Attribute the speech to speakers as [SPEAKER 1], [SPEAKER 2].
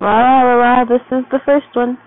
[SPEAKER 1] La la la, this is the first one.